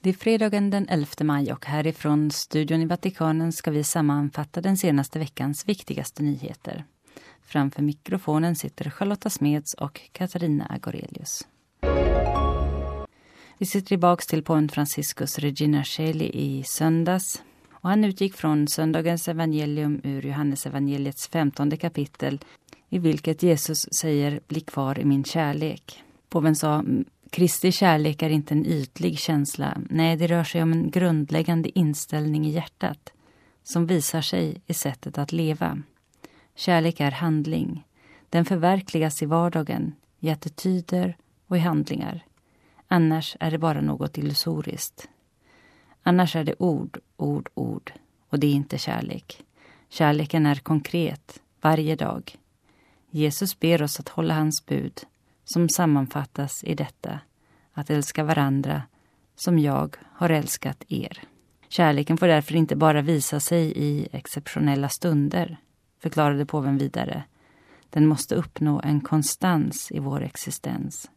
Det är fredagen den 11 maj och härifrån studion i Vatikanen ska vi sammanfatta den senaste veckans viktigaste nyheter. Framför mikrofonen sitter Charlotta Smeds och Katarina Agorelius. Vi sitter tillbaks till påven Franciscus Regina Shelley i söndags. Och han utgick från söndagens evangelium ur Johannes evangeliets femtonde kapitel i vilket Jesus säger ”bli kvar i min kärlek”. Påven sa Kristi kärlek är inte en ytlig känsla. Nej, det rör sig om en grundläggande inställning i hjärtat som visar sig i sättet att leva. Kärlek är handling. Den förverkligas i vardagen, i attityder och i handlingar. Annars är det bara något illusoriskt. Annars är det ord, ord, ord. Och det är inte kärlek. Kärleken är konkret, varje dag. Jesus ber oss att hålla hans bud, som sammanfattas i detta, att älska varandra som jag har älskat er. Kärleken får därför inte bara visa sig i exceptionella stunder, förklarade påven vidare. Den måste uppnå en konstans i vår existens.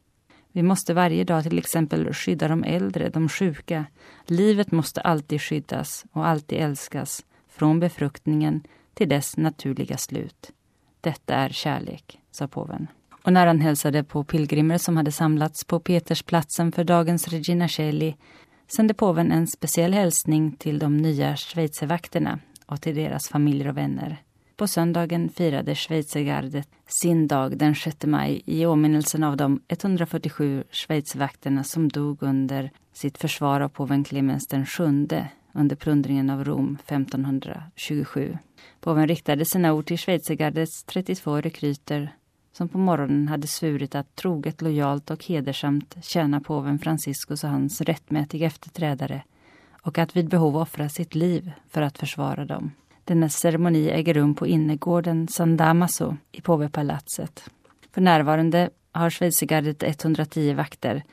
Vi måste varje dag till exempel skydda de äldre, de sjuka. Livet måste alltid skyddas och alltid älskas, från befruktningen till dess naturliga slut. Detta är kärlek, sa påven. Och när han hälsade på pilgrimer som hade samlats på Petersplatsen för dagens Regina Celli sände påven en speciell hälsning till de nya schweizervakterna och till deras familjer och vänner. På söndagen firade schweizergardet sin dag den 6 maj i åminnelsen av de 147 schweizervakterna som dog under sitt försvar av påven Clemens den sjunde under plundringen av Rom 1527. Påven riktade sina ord till schweizergardets 32 rekryter som på morgonen hade svurit att troget, lojalt och hedersamt tjäna påven Franciscus och hans rättmätiga efterträdare och att vid behov offra sitt liv för att försvara dem. Denna ceremoni äger rum på innergården San Damaso i påvepalatset. För närvarande har schweizergardet 110 vakter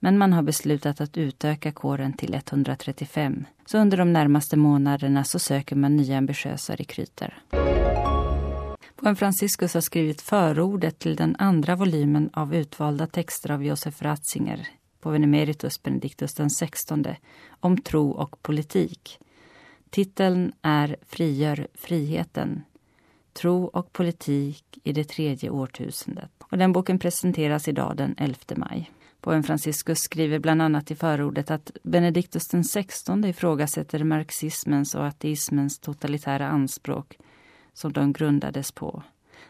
men man har beslutat att utöka kåren till 135. Så under de närmaste månaderna så söker man nya ambitiösa rekryter. Påven Franciscus har skrivit förordet till den andra volymen av utvalda texter av Josef Ratzinger, påven emeritus Benedictus XVI, om tro och politik. Titeln är Frigör friheten. Tro och politik i det tredje årtusendet. Och den boken presenteras idag den 11 maj. Påven Franciscus skriver bland annat i förordet att Benedictus XVI ifrågasätter marxismens och ateismens totalitära anspråk som de grundades på.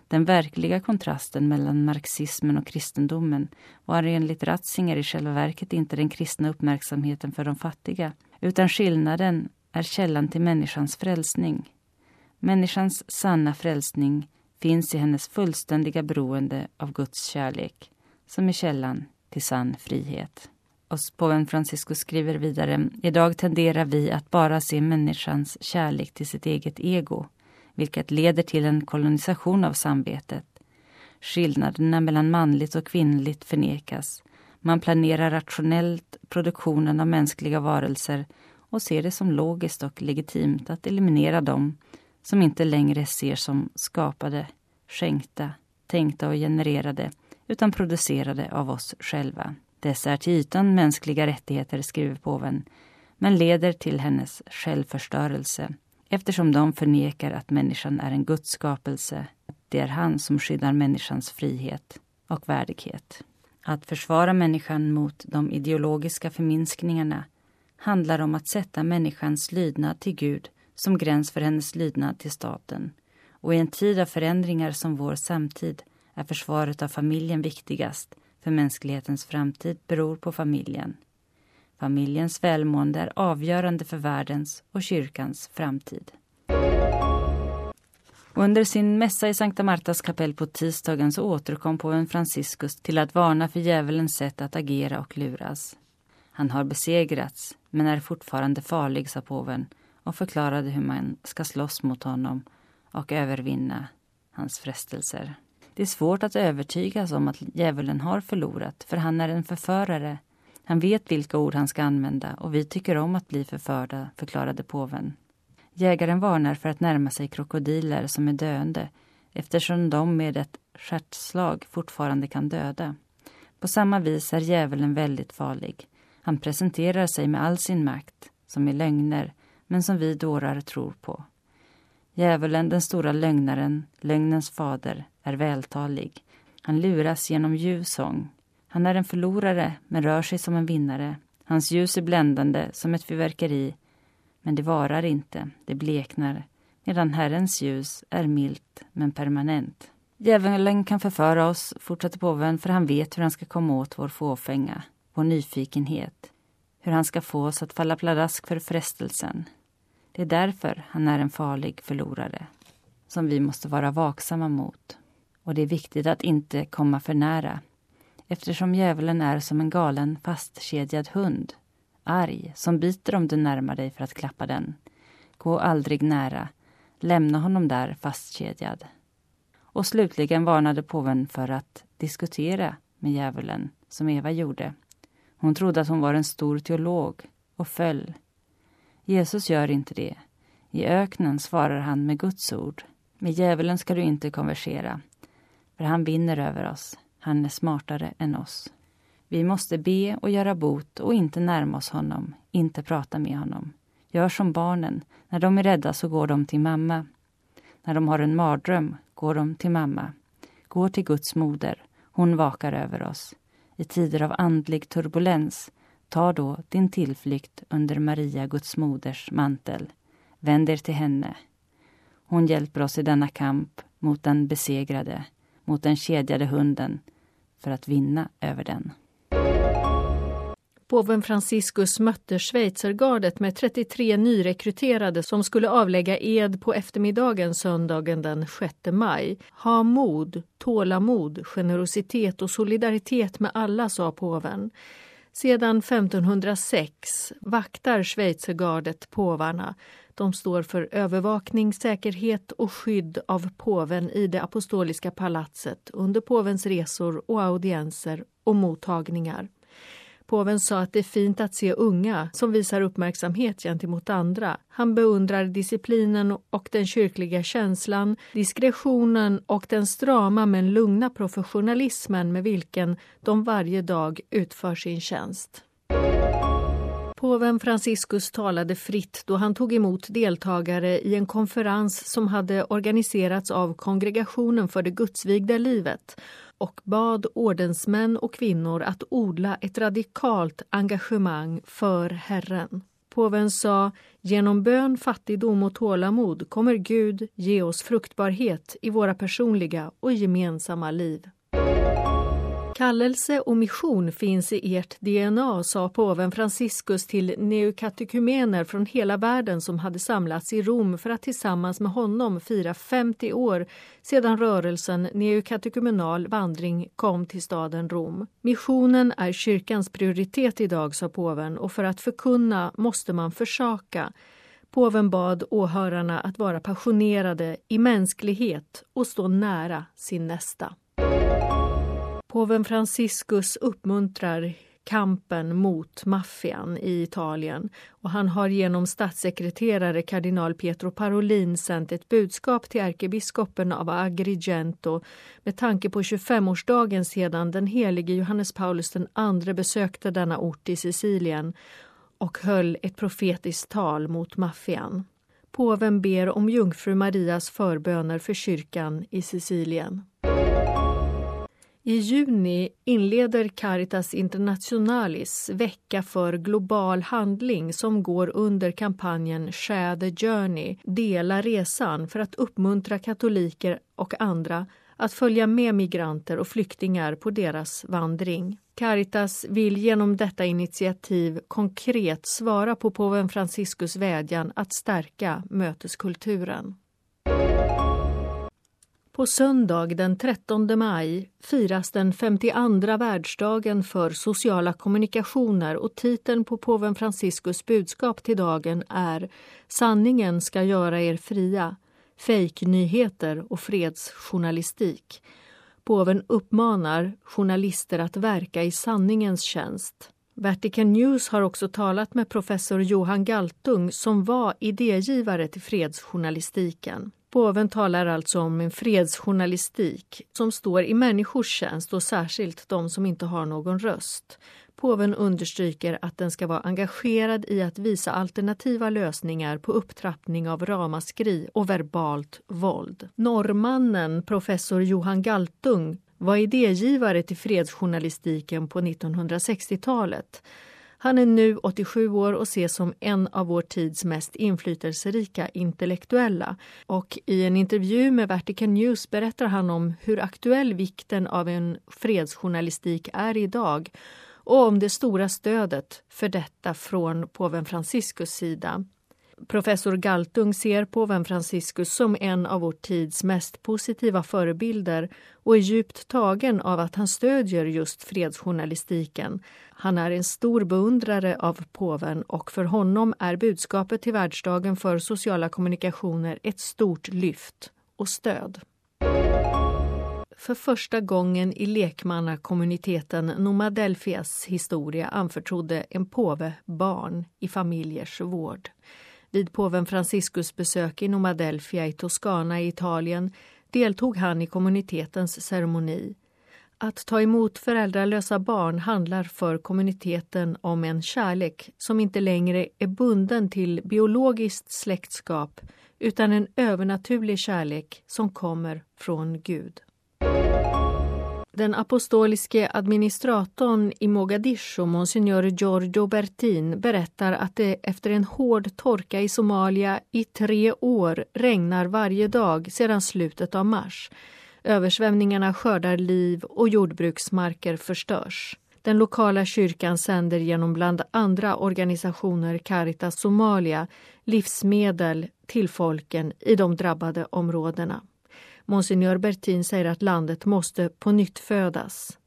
Den verkliga kontrasten mellan marxismen och kristendomen var enligt Ratzinger i själva verket inte den kristna uppmärksamheten för de fattiga, utan skillnaden är källan till människans frälsning. Människans sanna frälsning finns i hennes fullständiga beroende av Guds kärlek, som är källan till sann frihet. Och påven Franciscus skriver vidare, idag tenderar vi att bara se människans kärlek till sitt eget ego, vilket leder till en kolonisation av samvetet. Skillnaderna mellan manligt och kvinnligt förnekas. Man planerar rationellt produktionen av mänskliga varelser och ser det som logiskt och legitimt att eliminera dem som inte längre ser som skapade, skänkta, tänkta och genererade utan producerade av oss själva. Dessa är till ytan mänskliga rättigheter, skriver påven, men leder till hennes självförstörelse eftersom de förnekar att människan är en Guds skapelse. Det är han som skyddar människans frihet och värdighet. Att försvara människan mot de ideologiska förminskningarna handlar om att sätta människans lydnad till Gud som gräns för hennes lydnad till staten. Och i en tid av förändringar som vår samtid är försvaret av familjen viktigast, för mänsklighetens framtid beror på familjen. Familjens välmående är avgörande för världens och kyrkans framtid. Under sin mässa i Sankta Martas kapell på tisdagen så återkom påven Franciscus till att varna för djävulens sätt att agera och luras. Han har besegrats, men är fortfarande farlig, sa påven och förklarade hur man ska slåss mot honom och övervinna hans frestelser. Det är svårt att övertygas om att djävulen har förlorat, för han är en förförare. Han vet vilka ord han ska använda och vi tycker om att bli förförda, förklarade påven. Jägaren varnar för att närma sig krokodiler som är döende eftersom de med ett stjärtslag fortfarande kan döda. På samma vis är djävulen väldigt farlig. Han presenterar sig med all sin makt, som är lögner, men som vi dårar tror på. Djävulen, den stora lögnaren, lögnens fader, är vältalig. Han luras genom ljuv sång. Han är en förlorare, men rör sig som en vinnare. Hans ljus är bländande som ett fyrverkeri, men det varar inte, det bleknar, medan Herrens ljus är milt men permanent. Djävulen kan förföra oss, fortsätter påven, för han vet hur han ska komma åt vår fåfänga, vår nyfikenhet, hur han ska få oss att falla pladask för frestelsen. Det är därför han är en farlig förlorare, som vi måste vara vaksamma mot. Och det är viktigt att inte komma för nära, eftersom djävulen är som en galen fastkedjad hund, arg, som biter om du närmar dig för att klappa den. Gå aldrig nära, lämna honom där fastkedjad. Och slutligen varnade påven för att diskutera med djävulen, som Eva gjorde. Hon trodde att hon var en stor teolog och föll. Jesus gör inte det. I öknen svarar han med Guds ord. Med djävulen ska du inte konversera, för han vinner över oss. Han är smartare än oss. Vi måste be och göra bot och inte närma oss honom, inte prata med honom. Gör som barnen. När de är rädda så går de till mamma. När de har en mardröm går de till mamma. Går till Guds moder. Hon vakar över oss. I tider av andlig turbulens, ta då din tillflykt under Maria, Guds moders mantel. Vänd er till henne. Hon hjälper oss i denna kamp mot den besegrade, mot den kedjade hunden, för att vinna över den. Påven Franciscus mötte schweizergardet med 33 nyrekryterade som skulle avlägga ed på eftermiddagen söndagen den 6 maj. Ha mod, tålamod, generositet och solidaritet med alla, sa påven. Sedan 1506 vaktar schweizergardet påvarna. De står för övervakning, säkerhet och skydd av påven i det apostoliska palatset under påvens resor och audienser och mottagningar. Påven sa att det är fint att se unga som visar uppmärksamhet gentemot andra. Han beundrar disciplinen och den kyrkliga känslan, diskretionen och den strama men lugna professionalismen med vilken de varje dag utför sin tjänst. Påven Franciscus talade fritt då han tog emot deltagare i en konferens som hade organiserats av Kongregationen för det gudsvigda livet och bad ordensmän och kvinnor att odla ett radikalt engagemang för Herren. Påven sa genom bön, fattigdom och tålamod kommer Gud ge oss fruktbarhet i våra personliga och gemensamma liv. Kallelse och mission finns i ert DNA, sa påven Franciscus till neokatekumener från hela världen som hade samlats i Rom för att tillsammans med honom fira 50 år sedan rörelsen Neokatekumenal vandring kom till staden Rom. Missionen är kyrkans prioritet idag, sa påven, och för att förkunna måste man försaka. Påven bad åhörarna att vara passionerade i mänsklighet och stå nära sin nästa. Påven Franciscus uppmuntrar kampen mot maffian i Italien och han har genom statssekreterare kardinal Pietro Parolin sänt ett budskap till ärkebiskopen av Agrigento med tanke på 25-årsdagen sedan den helige Johannes Paulus II besökte denna ort i Sicilien och höll ett profetiskt tal mot maffian. Påven ber om jungfru Marias förböner för kyrkan i Sicilien. I juni inleder Caritas Internationalis vecka för global handling som går under kampanjen Share the Journey, Dela resan, för att uppmuntra katoliker och andra att följa med migranter och flyktingar på deras vandring. Caritas vill genom detta initiativ konkret svara på påven Franciscus vädjan att stärka möteskulturen. På söndag den 13 maj firas den 52 världsdagen för sociala kommunikationer och titeln på påven Franciscus budskap till dagen är Sanningen ska göra er fria, fejknyheter och fredsjournalistik. Påven uppmanar journalister att verka i sanningens tjänst. Vatican News har också talat med professor Johan Galtung som var idégivare till fredsjournalistiken. Påven talar alltså om en fredsjournalistik som står i människors tjänst och särskilt de som inte har någon röst. Påven understryker att den ska vara engagerad i att visa alternativa lösningar på upptrappning av ramaskri och verbalt våld. Norrmannen professor Johan Galtung var idégivare till fredsjournalistiken på 1960-talet. Han är nu 87 år och ses som en av vår tids mest inflytelserika intellektuella. Och I en intervju med Vatican News berättar han om hur aktuell vikten av en fredsjournalistik är idag och om det stora stödet för detta från påven Franciscus sida. Professor Galtung ser påven Franciscus som en av vår tids mest positiva förebilder och är djupt tagen av att han stödjer just fredsjournalistiken. Han är en stor beundrare av påven och för honom är budskapet till världsdagen för sociala kommunikationer ett stort lyft och stöd. För första gången i lekmannakommuniteten Nomadelfias historia anförtrodde en påve barn i familjers vård. Vid påven Franciscus besök i Nomadelfia i Toscana i Italien deltog han i kommunitetens ceremoni. Att ta emot föräldralösa barn handlar för kommuniteten om en kärlek som inte längre är bunden till biologiskt släktskap utan en övernaturlig kärlek som kommer från Gud. Den apostoliske administratorn i Mogadishu, monsignor Giorgio Bertin, berättar att det efter en hård torka i Somalia i tre år regnar varje dag sedan slutet av mars. Översvämningarna skördar liv och jordbruksmarker förstörs. Den lokala kyrkan sänder genom bland andra organisationer Caritas Somalia livsmedel till folken i de drabbade områdena. Monsignor Bertin säger att landet måste på nytt födas.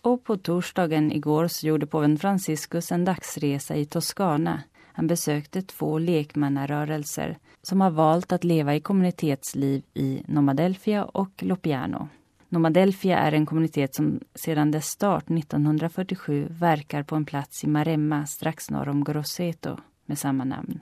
Och på torsdagen igår så gjorde påven Franciscus en dagsresa i Toscana. Han besökte två lekmannarörelser som har valt att leva i kommunitetsliv i Nomadelfia och Lopiano. Nomadelfia är en kommunitet som sedan dess start 1947 verkar på en plats i Maremma strax norr om Grosseto med samma namn.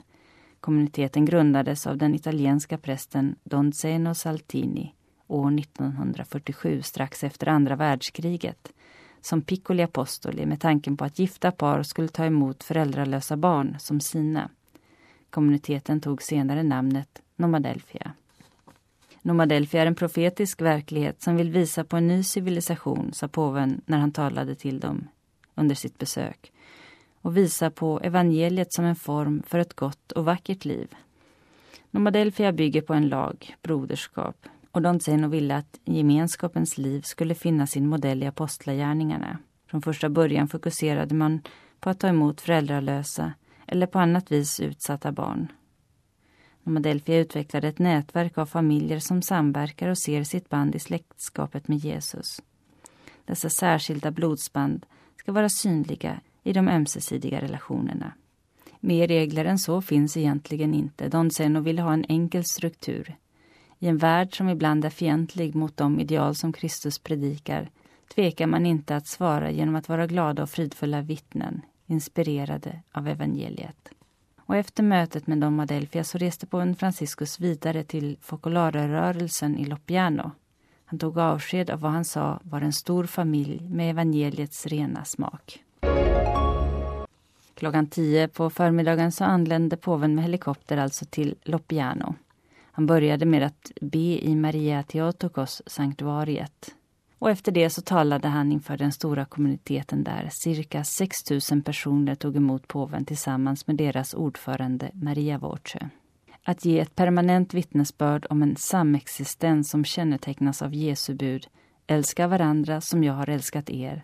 Kommuniteten grundades av den italienska prästen Don Zeno Saltini år 1947 strax efter andra världskriget som piccoli apostoli med tanken på att gifta par skulle ta emot föräldralösa barn som sina. Kommuniteten tog senare namnet Nomadelfia. Nomadelfia är en profetisk verklighet som vill visa på en ny civilisation, sa påven när han talade till dem under sitt besök och visa på evangeliet som en form för ett gott och vackert liv. Nomadelfia bygger på en lag, broderskap, och Don Zeno ville att gemenskapens liv skulle finna sin modell i apostlagärningarna. Från första början fokuserade man på att ta emot föräldralösa eller på annat vis utsatta barn. Nomadelfia utvecklade ett nätverk av familjer som samverkar och ser sitt band i släktskapet med Jesus. Dessa särskilda blodsband ska vara synliga i de ömsesidiga relationerna. Mer regler än så finns egentligen inte. Don Zeno ville ha en enkel struktur. I en värld som ibland är fientlig mot de ideal som Kristus predikar tvekar man inte att svara genom att vara glada och fridfulla vittnen, inspirerade av evangeliet. Och efter mötet med Don Madelfia så reste påven Franciscus vidare till Focolare-rörelsen i Lopiano. Han tog avsked av vad han sa var en stor familj med evangeliets rena smak. Klockan 10 på förmiddagen så anlände påven med helikopter alltså till Lopiano. Han började med att be i Maria Theotokos sanktuariet. Och efter det så talade han inför den stora kommuniteten där. Cirka 6 000 personer tog emot påven tillsammans med deras ordförande Maria Voce. Att ge ett permanent vittnesbörd om en samexistens som kännetecknas av Jesu bud, älska varandra som jag har älskat er,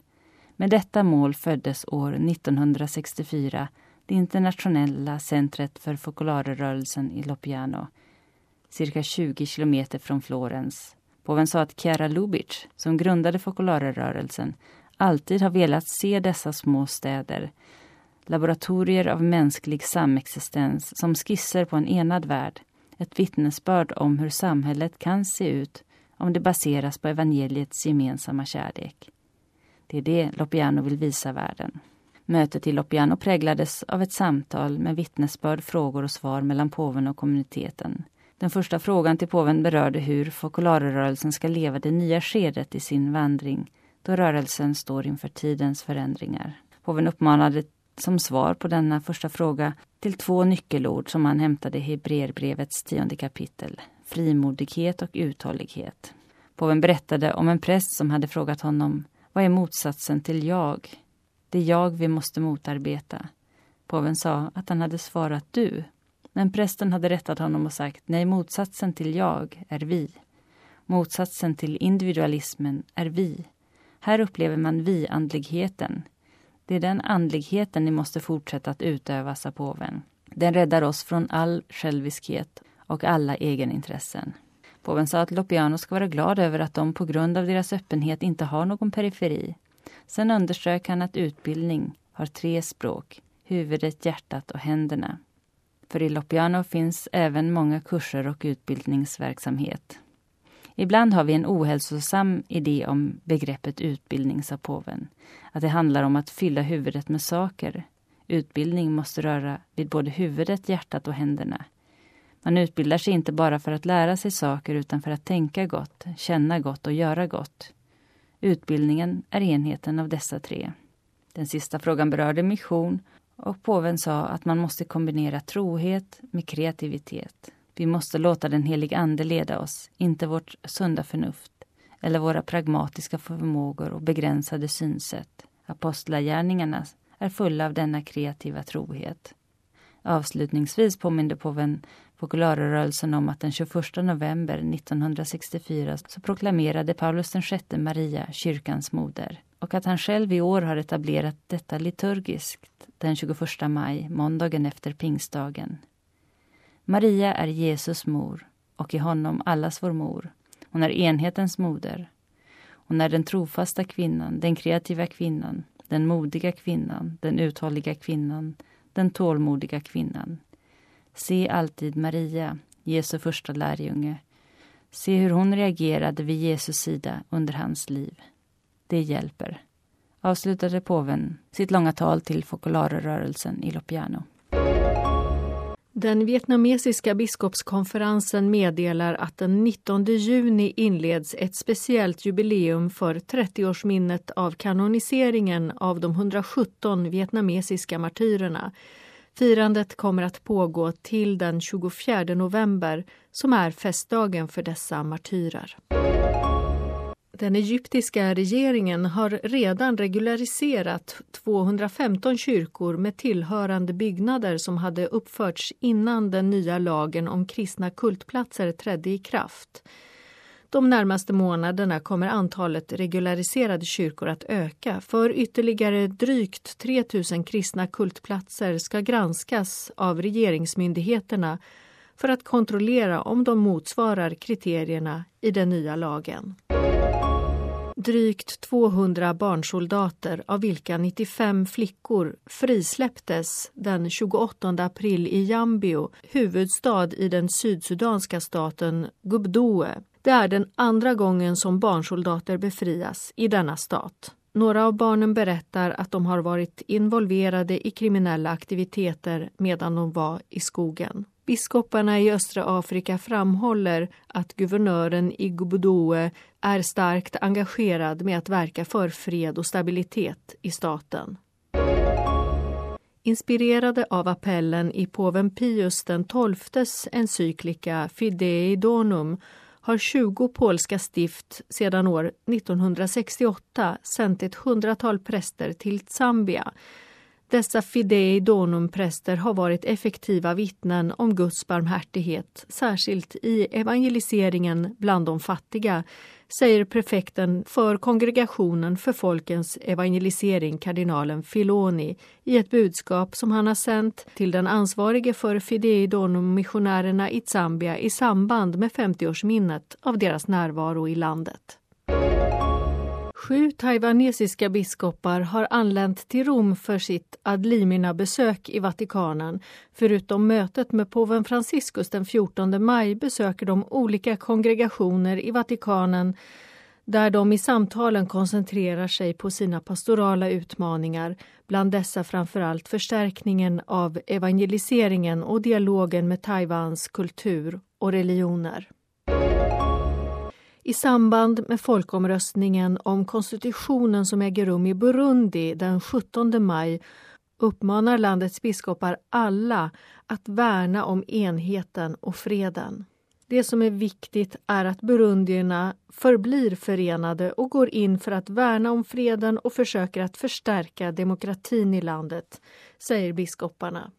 med detta mål föddes år 1964 det internationella centret för focolare i Lopiano, cirka 20 kilometer från Florens. Påven sa att Chiara Lubic, som grundade focolare alltid har velat se dessa små städer, laboratorier av mänsklig samexistens som skisser på en enad värld, ett vittnesbörd om hur samhället kan se ut om det baseras på evangeliets gemensamma kärlek. Det är det Lopiano vill visa världen. Mötet i Lopiano präglades av ett samtal med vittnesbörd, frågor och svar mellan påven och kommuniteten. Den första frågan till påven berörde hur focolare ska leva det nya skedet i sin vandring då rörelsen står inför tidens förändringar. Påven uppmanade som svar på denna första fråga till två nyckelord som han hämtade i Hebreerbrevets tionde kapitel. Frimodighet och uthållighet. Påven berättade om en präst som hade frågat honom vad är motsatsen till jag? Det är jag vi måste motarbeta. Påven sa att han hade svarat du. Men prästen hade rättat honom och sagt nej, motsatsen till jag är vi. Motsatsen till individualismen är vi. Här upplever man vi-andligheten. Det är den andligheten ni måste fortsätta att utöva, sa påven. Den räddar oss från all själviskhet och alla egenintressen. Påven sa att Lopiano ska vara glad över att de på grund av deras öppenhet inte har någon periferi. Sen underströk han att utbildning har tre språk, huvudet, hjärtat och händerna. För i Lopiano finns även många kurser och utbildningsverksamhet. Ibland har vi en ohälsosam idé om begreppet utbildning, sa påven. Att det handlar om att fylla huvudet med saker. Utbildning måste röra vid både huvudet, hjärtat och händerna. Man utbildar sig inte bara för att lära sig saker utan för att tänka gott, känna gott och göra gott. Utbildningen är enheten av dessa tre. Den sista frågan berörde mission och påven sa att man måste kombinera trohet med kreativitet. Vi måste låta den helige Ande leda oss, inte vårt sunda förnuft eller våra pragmatiska förmågor och begränsade synsätt. Apostlagärningarna är fulla av denna kreativa trohet. Avslutningsvis påminde påven populärrörelsen om att den 21 november 1964 så proklamerade Paulus VI Maria kyrkans moder och att han själv i år har etablerat detta liturgiskt den 21 maj, måndagen efter pingstdagen. Maria är Jesus mor och i honom allas vår mor. Hon är enhetens moder. Hon är den trofasta kvinnan, den kreativa kvinnan, den modiga kvinnan, den uthålliga kvinnan, den tålmodiga kvinnan. Se alltid Maria, Jesu första lärjunge. Se hur hon reagerade vid Jesus sida under hans liv. Det hjälper. Avslutade påven sitt långa tal till Focolare-rörelsen i Lopiano. Den vietnamesiska biskopskonferensen meddelar att den 19 juni inleds ett speciellt jubileum för 30-årsminnet av kanoniseringen av de 117 vietnamesiska martyrerna. Firandet kommer att pågå till den 24 november som är festdagen för dessa martyrer. Den egyptiska regeringen har redan regulariserat 215 kyrkor med tillhörande byggnader som hade uppförts innan den nya lagen om kristna kultplatser trädde i kraft. De närmaste månaderna kommer antalet regulariserade kyrkor att öka för ytterligare drygt 3 000 kristna kultplatser ska granskas av regeringsmyndigheterna för att kontrollera om de motsvarar kriterierna i den nya lagen. Drygt 200 barnsoldater, av vilka 95 flickor, frisläpptes den 28 april i Jambio, huvudstad i den sydsudanska staten Gubdoe. Det är den andra gången som barnsoldater befrias i denna stat. Några av barnen berättar att de har varit involverade i kriminella aktiviteter medan de var i skogen. Biskoparna i östra Afrika framhåller att guvernören i Gubdoe är starkt engagerad med att verka för fred och stabilitet i staten. Inspirerade av appellen i påven Pius XIIs encyklika Fidei Donum har 20 polska stift sedan år 1968 sänt ett hundratal präster till Zambia dessa Fidei Donum-präster har varit effektiva vittnen om Guds barmhärtighet, särskilt i evangeliseringen bland de fattiga, säger prefekten för Kongregationen för folkens evangelisering, kardinalen Filoni, i ett budskap som han har sänt till den ansvarige för Fidei Donum-missionärerna i Zambia i samband med 50-årsminnet av deras närvaro i landet. Sju taiwanesiska biskopar har anlänt till Rom för sitt Adlimina-besök i Vatikanen. Förutom mötet med påven Franciscus den 14 maj besöker de olika kongregationer i Vatikanen där de i samtalen koncentrerar sig på sina pastorala utmaningar, bland dessa framförallt förstärkningen av evangeliseringen och dialogen med Taiwans kultur och religioner. I samband med folkomröstningen om konstitutionen som äger rum i Burundi den 17 maj uppmanar landets biskopar alla att värna om enheten och freden. Det som är viktigt är att burundierna förblir förenade och går in för att värna om freden och försöker att förstärka demokratin i landet, säger biskoparna.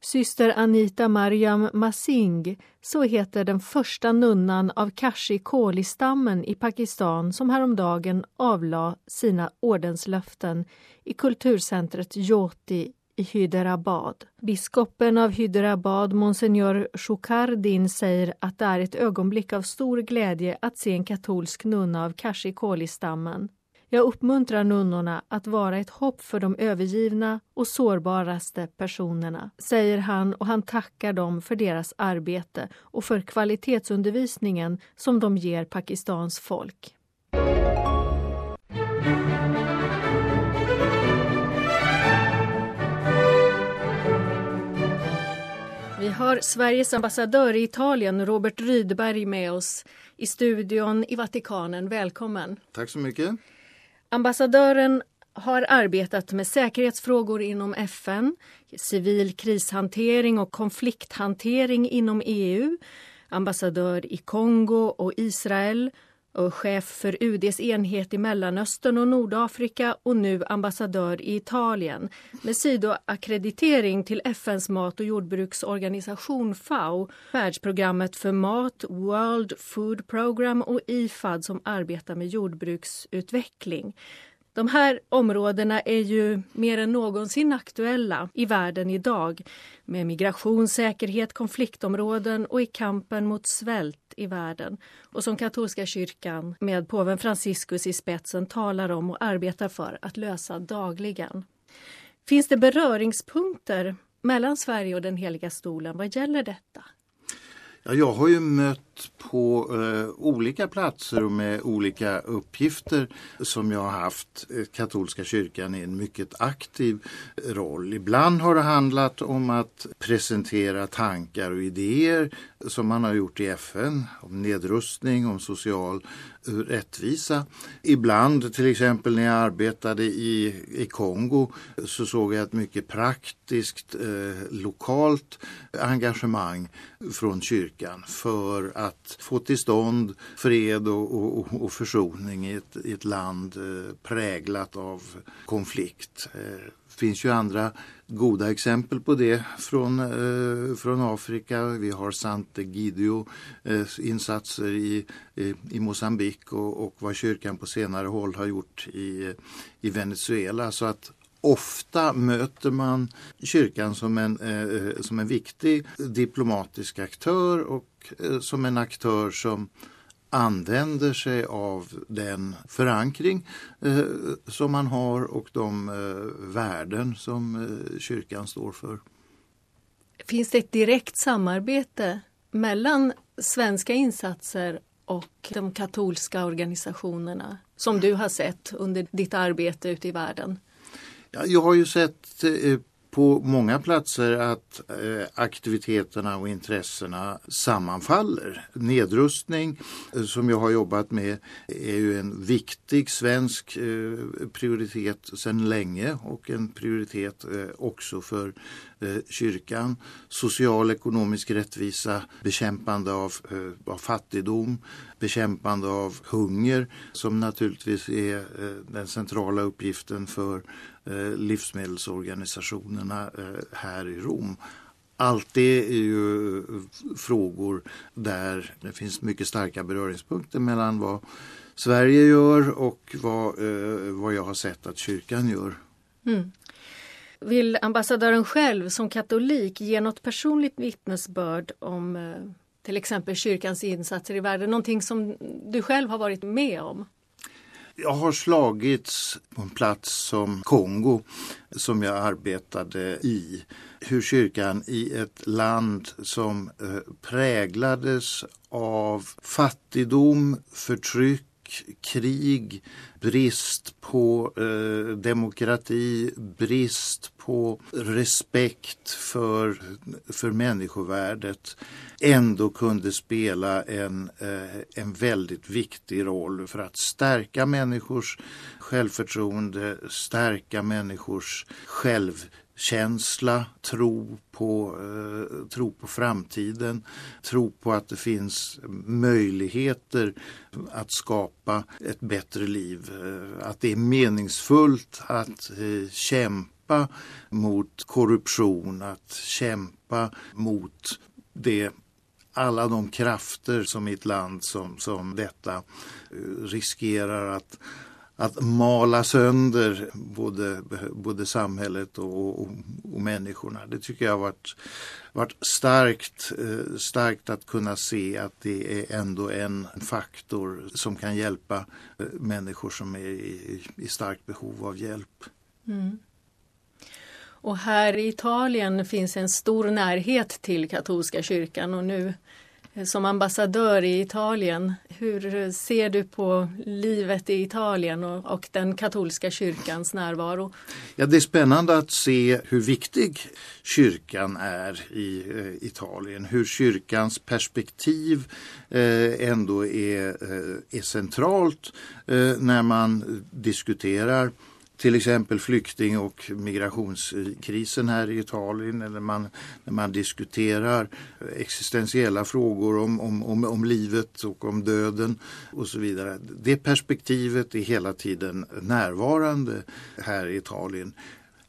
Syster Anita Mariam Masing, så heter den första nunnan av Kashi Koli-stammen i Pakistan som häromdagen avlade sina ordenslöften i kulturcentret Jyoti i Hyderabad. Biskopen av Hyderabad, monsignor Shukardin, säger att det är ett ögonblick av stor glädje att se en katolsk nunna av Kashi Koli-stammen. Jag uppmuntrar nunnorna att vara ett hopp för de övergivna och sårbaraste personerna, säger han och han tackar dem för deras arbete och för kvalitetsundervisningen som de ger Pakistans folk. Vi har Sveriges ambassadör i Italien, Robert Rydberg, med oss i studion i Vatikanen. Välkommen! Tack så mycket! Ambassadören har arbetat med säkerhetsfrågor inom FN, civil krishantering och konflikthantering inom EU, ambassadör i Kongo och Israel och chef för UDs enhet i Mellanöstern och Nordafrika och nu ambassadör i Italien med sidoakkreditering till FNs mat och jordbruksorganisation FAO, världsprogrammet för mat, World Food Program och IFAD som arbetar med jordbruksutveckling. De här områdena är ju mer än någonsin aktuella i världen idag med migration, säkerhet, konfliktområden och i kampen mot svält i världen och som katolska kyrkan med påven Franciscus i spetsen talar om och arbetar för att lösa dagligen. Finns det beröringspunkter mellan Sverige och den heliga stolen vad gäller detta? Ja, jag har ju mött på eh, olika platser och med olika uppgifter som jag har haft eh, katolska kyrkan i en mycket aktiv roll. Ibland har det handlat om att presentera tankar och idéer som man har gjort i FN om nedrustning, om social eh, rättvisa. Ibland, till exempel när jag arbetade i, i Kongo, så såg jag ett mycket praktiskt eh, lokalt engagemang från kyrkan för att att få till stånd fred och, och, och försoning i ett, i ett land eh, präglat av konflikt. Eh, finns ju andra goda exempel på det från, eh, från Afrika. Vi har Sante Gidio eh, insatser i, i, i Mosambik och, och vad kyrkan på senare håll har gjort i, i Venezuela. Så att Ofta möter man kyrkan som en, eh, eh som en viktig diplomatisk aktör och som en aktör som använder sig av den förankring eh, som man har och de eh, värden som eh, kyrkan står för. Finns det ett direkt samarbete mellan svenska insatser och de katolska organisationerna som du har sett under ditt arbete ute i världen? Ja, jag har ju sett eh, på många platser att eh, aktiviteterna och intressena sammanfaller. Nedrustning eh, som jag har jobbat med är ju en viktig svensk eh, prioritet sedan länge och en prioritet också för kyrkan. Social ekonomisk rättvisa, bekämpande av, av fattigdom, bekämpande av hunger som naturligtvis är den centrala uppgiften för Eh, livsmedelsorganisationerna eh, här i Rom. Allt det är ju eh, frågor där det finns mycket starka beröringspunkter mellan vad Sverige gör och vad, vad jag har sett att kyrkan gör. Mm. Vill ambassadören själv som katolik ge något personligt vittnesbörd om till exempel kyrkans insatser i världen? Någonting som du själv har varit med om? Jag har slagits på en plats som Kongo som jag arbetade i. Hur kyrkan i ett land som eh, präglades av fattigdom, förtryck krig, brist på eh, demokrati, brist på respekt för, för människovärdet ändå kunde spela en, eh, en väldigt viktig roll för att stärka människors självförtroende, stärka människors själv känsla, tro på, eh, tro på framtiden, tro på att det finns möjligheter att skapa ett bättre liv. Eh, att det är meningsfullt att eh, kämpa mot korruption, att kämpa mot det alla de krafter som i ett land som, som detta eh, riskerar att att mala sönder både, både samhället och, och, och människorna. Det tycker jag har varit, varit starkt, eh, starkt att kunna se att det är ändå en faktor som kan hjälpa eh, människor som är i, i starkt behov av hjälp. Mm. Och här i Italien finns en stor närhet till katolska kyrkan och nu som ambassadör i Italien, hur ser du på livet i Italien och, och, den katolska kyrkans närvaro? Ja, det är spännande att se hur viktig kyrkan är i eh, Italien. Hur kyrkans perspektiv eh, ändå är, eh, är centralt eh, när man diskuterar till exempel flykting och migrationskrisen här i Italien eller man, när man diskuterar existentiella frågor om, om, om, om livet och om döden och så vidare. Det perspektivet är hela tiden närvarande här i Italien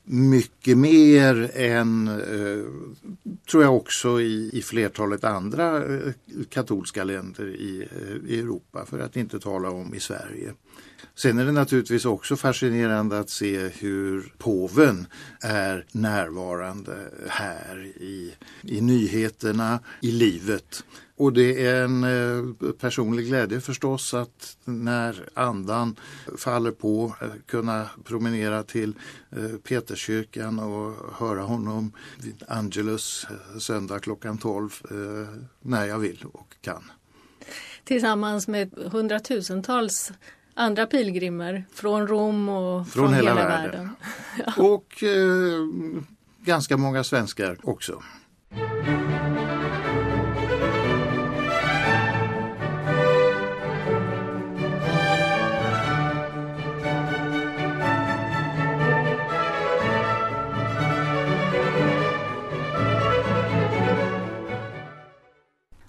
mycket mer än, eh, tror jag också i, i flertalet andra eh, katolska länder i, eh, i Europa, för att inte tala om i Sverige. Sen är det naturligtvis också fascinerande att se hur påven är närvarande här i, i nyheterna, i livet. Och det är en eh, personlig glädje förstås att när andan faller på eh, kunna promenera till eh, Peterskyrkan och höra honom vid Angelus eh, söndag klockan 12 eh, när jag vill och kan. Tillsammans med hundratusentals andra pilgrimer från Rom och från, från hela, hela, världen. världen. ja. Och eh, ganska många svenskar också.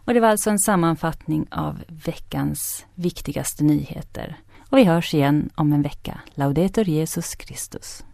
Och det var alltså en sammanfattning av veckans viktigaste nyheter. Och vi hörs igen om en vecka. Laudetur Jesus Christus.